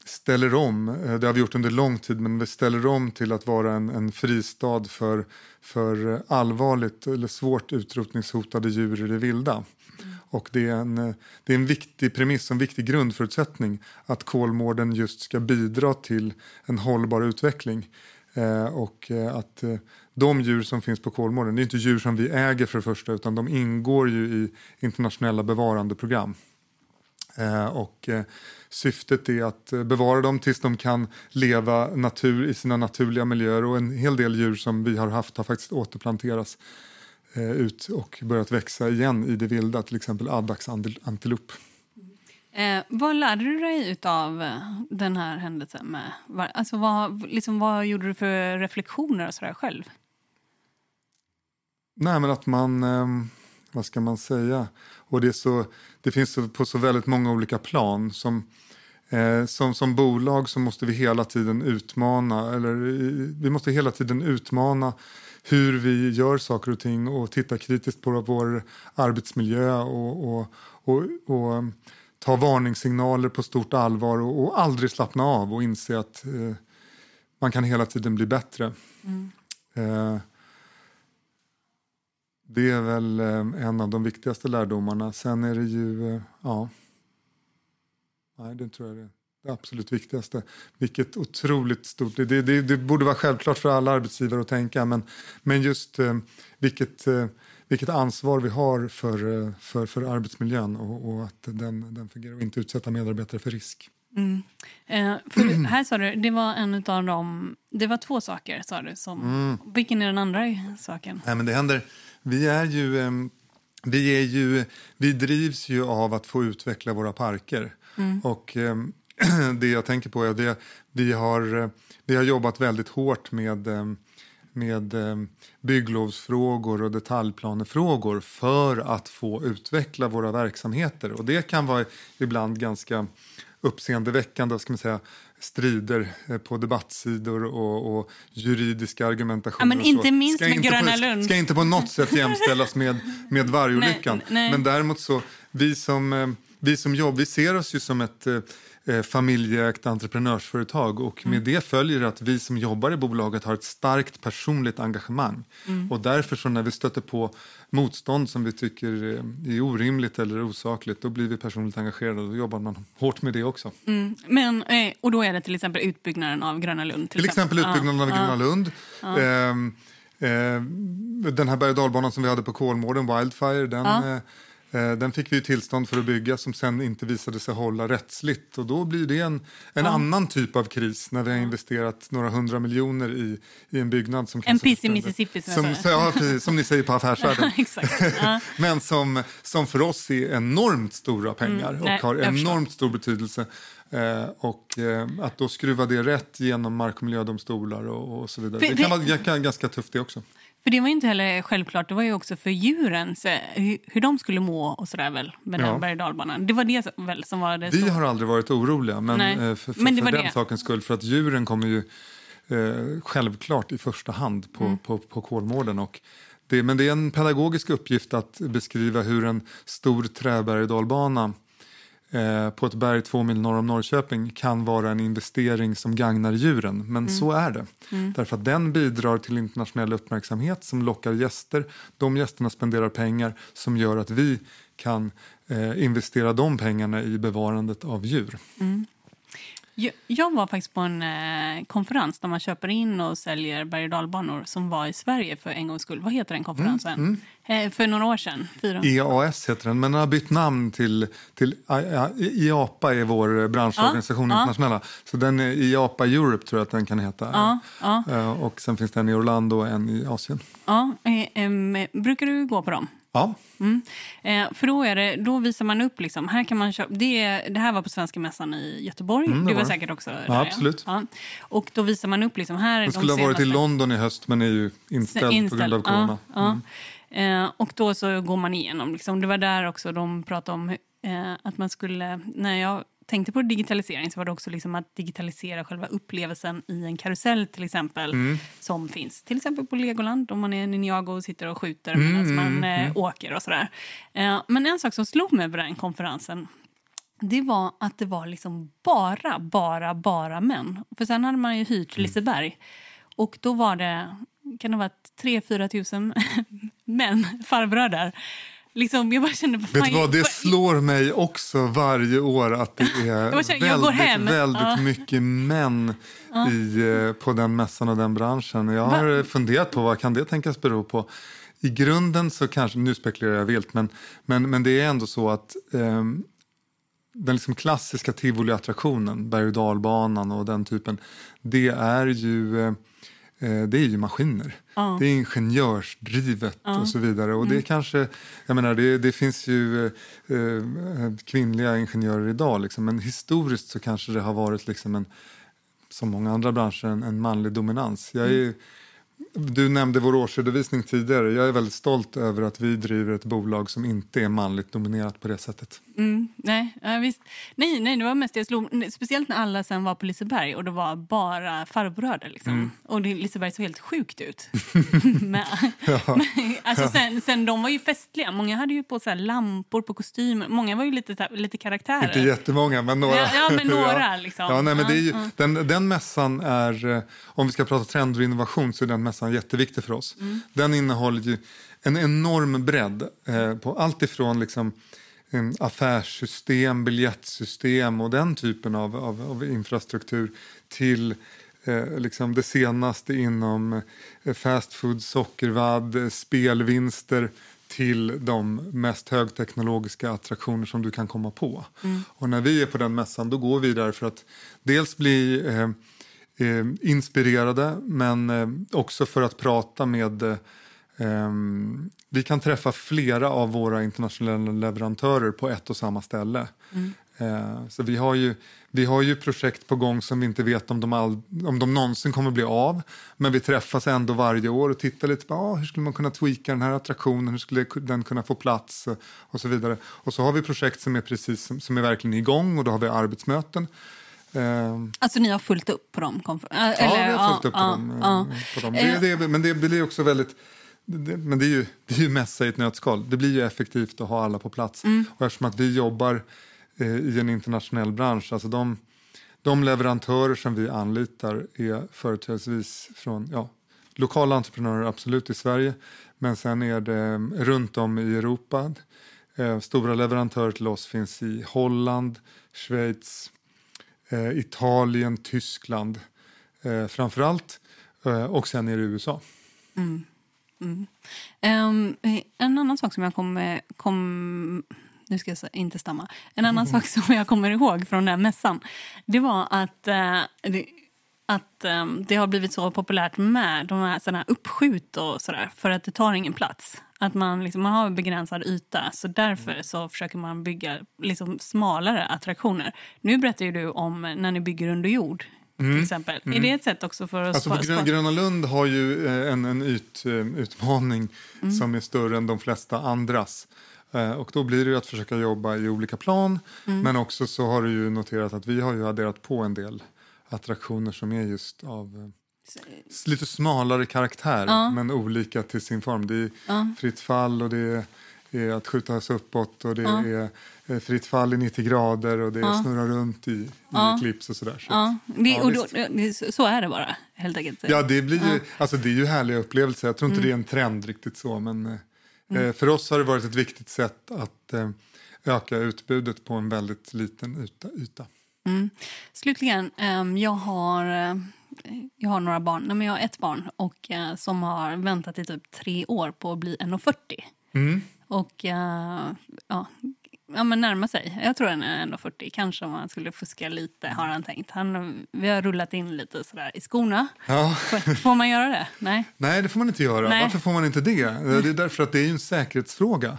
ställer om, eh, det har vi gjort under lång tid, men vi ställer om till att vara en, en fristad för, för allvarligt eller svårt utrotningshotade djur i det vilda. Och det är, en, det är en viktig premiss, en viktig grundförutsättning att Kolmården just ska bidra till en hållbar utveckling. Eh, och eh, att eh, de djur som finns på Kolmården, det är inte djur som vi äger för det första utan de ingår ju i internationella bevarandeprogram. Eh, och eh, syftet är att eh, bevara dem tills de kan leva natur i sina naturliga miljöer och en hel del djur som vi har haft har faktiskt återplanterats ut och börjat växa igen i det vilda, till exempel addax antilop. Eh, vad lärde du dig av den här händelsen? Med, alltså vad, liksom, vad gjorde du för reflektioner och sådär själv? Nej, men att man, eh, vad ska man säga? Och det, så, det finns så, på så väldigt många olika plan. Som, eh, som, som bolag så måste vi hela tiden utmana, eller vi måste hela tiden utmana hur vi gör saker och ting och titta kritiskt på vår arbetsmiljö och, och, och, och ta varningssignaler på stort allvar och, och aldrig slappna av och inse att eh, man kan hela tiden bli bättre. Mm. Eh, det är väl eh, en av de viktigaste lärdomarna. Sen är det ju, eh, ja, nej det tror jag är det absolut viktigaste. Vilket otroligt stort, det, det, det, borde vara självklart för alla arbetsgivare att tänka men, men just eh, vilket, eh, vilket ansvar vi har för, eh, för, för arbetsmiljön och, och att den, den fungerar och inte utsätta medarbetare för risk. Mm. Eh, för här sa du, det var en av dem, det var två saker sa du. Som, mm. Vilken är den andra saken? Nej, men det händer, vi är ju, eh, vi är ju, vi drivs ju av att få utveckla våra parker. Mm. Och eh, det jag tänker på är att vi, vi, har, eh, vi har jobbat väldigt hårt med eh, med eh, bygglovsfrågor och detaljplanefrågor för att få utveckla våra verksamheter. Och det kan vara ibland ganska uppseendeväckande ska man säga, strider på debattsidor och, och juridiska argumentationer. Ja, men inte minst ska med inte Gröna på, Lund. Ska inte på något sätt jämställas med, med vargolyckan. Men däremot så, vi som, vi som jobb, vi ser oss ju som ett eh, familjeägt entreprenörsföretag och med mm. det följer att vi som jobbar i bolaget har ett starkt personligt engagemang. Mm. Och därför så när vi stöter på motstånd som vi tycker är orimligt eller osakligt, då blir vi personligt engagerade och då jobbar man hårt med det också. Mm. Men, eh, och då är det till exempel utbyggnaden av Gröna Lund? Till, till exempel, exempel utbyggnaden ah, av Gröna ah, Lund. Ah. Eh, den här berg och dalbanan som vi hade på Kolmården, Wildfire, den eh, Eh, den fick vi tillstånd för att bygga som sen inte visade sig hålla rättsligt. Och då blir det en, en ja. annan typ av kris när vi har investerat några hundra miljoner i, i en byggnad. Som en piss i Mississippi som, som, ja, som ni säger på Affärsvärlden. ja. Men som, som för oss är enormt stora pengar mm, nej, och har enormt stor betydelse. Eh, och eh, att då skruva det rätt genom mark och miljödomstolar och, och så vidare. För, det kan vara ganska tufft det också. För det var inte heller självklart, det var ju också för djuren, hur, hur de skulle må och sådär väl med ja. den berg Det var det väl som var det Vi har aldrig varit oroliga, men Nej. Eh, för, för, men för den det. sakens skull, för att djuren kommer ju eh, självklart i första hand på, mm. på, på Kolmården. Och det, men det är en pedagogisk uppgift att beskriva hur en stor träberg Eh, på ett berg två mil norr om Norrköping kan vara en investering som gagnar djuren. Men mm. så är det. Mm. Därför att den bidrar till internationell uppmärksamhet som lockar gäster. De gästerna spenderar pengar som gör att vi kan eh, investera de pengarna i bevarandet av djur. Mm. Jag var faktiskt på en eh, konferens där man köper in och säljer berg och dalbanor som var i Sverige för en gångs skull. Vad heter den konferensen? Mm, mm. Eh, för några år sedan. Fyra. EAS heter den, men den har bytt namn till, till IAPA är vår branschorganisation ja, internationella. Ja. Så den är IAPA Europe tror jag att den kan heta. Ja, ja. Eh, och sen finns det en i Orlando och en i Asien. Ja, eh, brukar du gå på dem? Ja. Mm. Eh, för då, är det, då visar man upp, liksom, här kan man köpa, det, det här var på Svenska Mässan i Göteborg, mm, du var, var säkert också där. Ja, absolut. Ja. Och då visar man upp, liksom, här Det skulle de ha varit i London i höst men är ju inställd, inställd. på grund av corona. Ja, mm. eh, och då så går man igenom, liksom, det var där också de pratade om eh, att man skulle, när jag tänkte på digitalisering så var det också liksom att digitalisera själva upplevelsen i en karusell till exempel. Mm. Som finns till exempel på Legoland om man är Ninjago och sitter och skjuter mm, medan man mm, eh, mm. åker och sådär. Eh, men en sak som slog mig på den konferensen det var att det var liksom bara, bara, bara män. För sen hade man ju hyrt mm. Liseberg. Och då var det, kan det vara 3-4 tusen män, farbröder Liksom, jag bara kände, Vet du vad, det slår mig också varje år att det är känner, väldigt, väldigt ja. mycket män ja. i, eh, på den mässan och den branschen. Jag har Va? funderat på vad kan det tänkas bero på. I grunden så kanske, nu spekulerar jag vilt, men, men, men det är ändå så att eh, den liksom klassiska tivoliattraktionen, berg och dalbanan och den typen, det är ju Eh, det är ju maskiner. Ja. Det är ingenjörsdrivet ja. och så vidare. Och mm. det kanske, jag menar, det, det finns ju eh, eh, kvinnliga ingenjörer idag, liksom, men historiskt så kanske det har varit liksom en, som många andra branscher, en, en manlig dominans. Jag är, mm. Du nämnde vår årsredovisning tidigare. Jag är väldigt stolt över att vi driver ett bolag som inte är manligt dominerat på det sättet. Mm, nej, ja, visst. nej, nej, det var mest jag slog, speciellt när alla sen var på Liseberg och det var bara farbröder. Liksom. Mm. Och det, Liseberg såg helt sjukt ut. men, ja. men, alltså, sen, sen, de var ju festliga. Många hade ju på så lampor på kostymer. Många var ju lite, här, lite karaktärer. Inte jättemånga, men några. Ja, ja men några. Liksom. Ja, nej, men det är ju, den, den mässan är, eh, om vi ska prata trender och innovation, så är den mässan jätteviktig för oss. Mm. Den innehåller ju en enorm bredd eh, på allt ifrån liksom, affärssystem, biljettsystem och den typen av, av, av infrastruktur till eh, liksom det senaste inom eh, fast food, sockervadd, eh, spelvinster till de mest högteknologiska attraktioner som du kan komma på. Mm. Och när vi är på den mässan då går vi där för att dels bli eh, eh, inspirerade men eh, också för att prata med Um, vi kan träffa flera av våra internationella leverantörer på ett och samma ställe. Mm. Uh, så vi har, ju, vi har ju projekt på gång som vi inte vet om de, all, om de någonsin kommer bli av. Men vi träffas ändå varje år och tittar lite på ah, hur skulle man kunna tweaka den här attraktionen, hur skulle den kunna få plats och, så vidare. Och så har vi projekt som är precis som, som är verkligen igång och då har vi arbetsmöten. Uh, alltså ni har fullt upp på dem? ja, vi har fullt upp på, dem, på dem. Det, det, men det blir också väldigt det, men det är, ju, det är ju mässa i ett nötskal. Det blir ju effektivt att ha alla på plats. Mm. Och eftersom att vi jobbar eh, i en internationell bransch, alltså de, de leverantörer som vi anlitar är företrädesvis från ja, lokala entreprenörer, absolut i Sverige, men sen är det runt om i Europa. Eh, stora leverantörer till oss finns i Holland, Schweiz, eh, Italien, Tyskland eh, framför allt, eh, och sen är det USA. Mm. Mm. Um, en annan sak som jag kommer... Kom, nu ska jag inte stamma. En annan sak som jag kommer ihåg från den mässan det var att, uh, det, att um, det har blivit så populärt med de här, såna här uppskjut och sådär för att det tar ingen plats. Att man, liksom, man har begränsad yta, så därför så försöker man bygga liksom, smalare attraktioner. Nu berättar du om när ni bygger under jord Mm. Till exempel. Mm. Är det ett sätt också för att alltså, spara? Gröna Lund har ju eh, en, en yt, eh, utmaning mm. som är större än de flesta andras. Eh, och då blir det att försöka jobba i olika plan. Mm. Men också så har du ju noterat att vi har ju adderat på en del attraktioner som är just av lite smalare karaktär ja. men olika till sin form. Det är ja. fritt fall och det är är att skjutas uppåt och det ja. är fritt fall i 90 grader och det ja. snurrar runt i, i ja. klips och sådär. Så, ja. Det, och då, så är det bara, helt enkelt. Ja, det, blir ju, alltså, det är ju härliga upplevelser. Jag tror inte mm. det är en trend riktigt så, men eh, mm. för oss har det varit ett viktigt sätt att eh, öka utbudet på en väldigt liten yta. yta. Mm. Slutligen, um, jag har... Jag har några barn. Nej, men jag har ett barn och, som har väntat i typ tre år på att bli 1,40. Mm. Och uh, ja, ja, men närma sig. Jag tror han är 1,40. Kanske om han skulle fuska lite har han tänkt. Han, vi har rullat in lite sådär i skorna. Ja. Får, man göra det? Nej. Nej, det får man inte göra. Nej. Varför får man inte det? Det är därför att det är en säkerhetsfråga.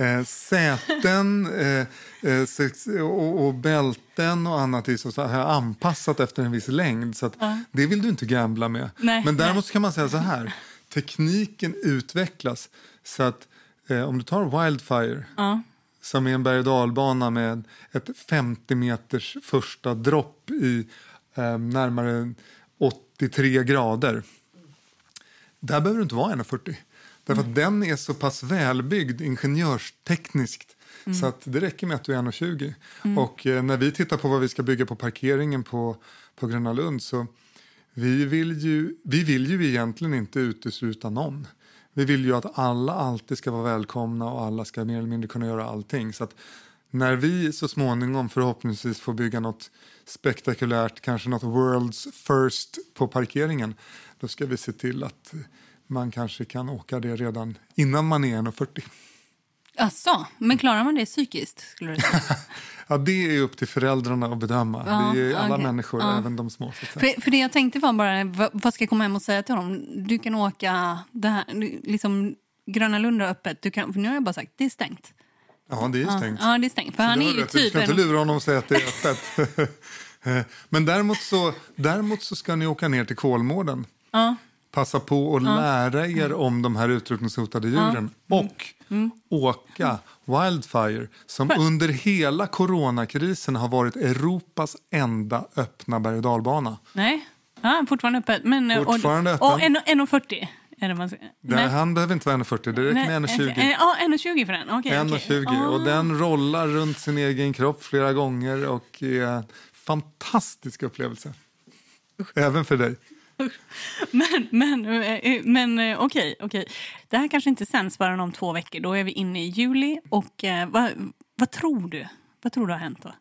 Eh, säten eh, eh, och, och, bälten och annat är så här anpassat efter en viss längd. Så ja. Det vill du inte gambla med. Nej, Men däremot nej. kan man säga så här. Tekniken utvecklas så att Eh, om du tar Wildfire, ja. som är en berg och dalbana med ett 50 meters första dropp i eh, närmare 83 grader. Där behöver du inte vara 1,40. Därför mm. den är så pass välbyggd ingenjörstekniskt mm. så att det räcker med att du är 1,20. Mm. Och eh, när vi tittar på vad vi ska bygga på parkeringen på, på Gröna Lund så vi vill, ju, vi vill ju egentligen inte utesluta någon. Vi vill ju att alla alltid ska vara välkomna och alla ska mer eller mindre kunna göra allting. Så att när vi så småningom förhoppningsvis får bygga något spektakulärt, kanske något world's first på parkeringen, då ska vi se till att man kanske kan åka det redan innan man är 1,40. Asså, men klarar man det psykiskt? Skulle du säga? ja, det är upp till föräldrarna att bedöma. Ja, det är alla okay. människor, ja. även de små. För, för det jag tänkte var bara, vad ska jag komma hem och säga till honom? Du kan åka, det här, liksom, Gröna Lund är öppet. Du kan, för nu har jag bara sagt, det är stängt. Ja, det är stängt. Ja, det är stängt. För han är ju typ du ska inte lura honom och säga att det är öppet. Men däremot så, däremot så ska ni åka ner till Kolmården. Ja passa på att lära er om de här utrotningshotade djuren och åka Wildfire som under hela coronakrisen har varit Europas enda öppna berg och dalbana. Nej, ja, fortfarande öppet. Men, och- Fortfarande och, öppen. Och 1,40 är det man. Det, han behöver inte vara 1,40, det räcker med 1,20. eh, Ja, 1,20 för den. Okej, okej. 1,20 och Ah. den rollar runt sin egen kropp flera gånger och är en fantastisk upplevelse. Även för dig. Men, men, eh, men eh, okej, okej. Det här kanske inte sänds förrän om två veckor. Då är vi inne i juli. Och eh, vad, vad tror du? Vad tror du har hänt då?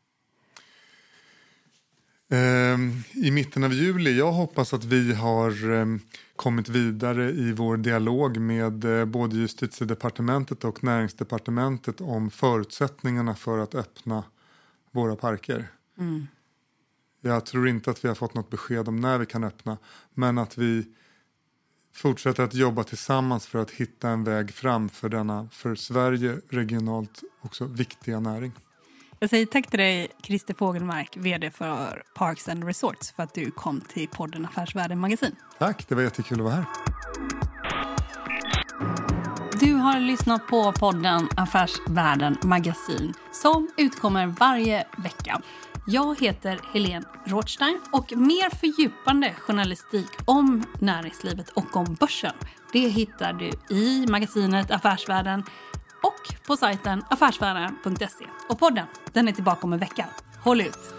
Ehm, I mitten av juli, jag hoppas att vi har ehm, kommit vidare i vår dialog med eh, både justitiedepartementet och näringsdepartementet om förutsättningarna för att öppna våra parker. Jag tror inte att vi har fått något besked om när vi kan öppna men att vi fortsätter att jobba tillsammans för att hitta en väg fram för denna för Sverige regionalt också viktiga näring. Jag säger tack till dig, Christer Fogelmark, vd för Parks and Resorts, för att du kom till podden Affärsvärlden Magasin. Tack, det var jättekul att vara här. Du har lyssnat på podden Affärsvärlden Magasin som utkommer varje vecka. Jag heter Helene Rothstein och mer fördjupande journalistik om näringslivet och om börsen det hittar du i magasinet Affärsvärlden och på sajten affärsvärlden.se. Och podden den är tillbaka om en vecka. Håll ut!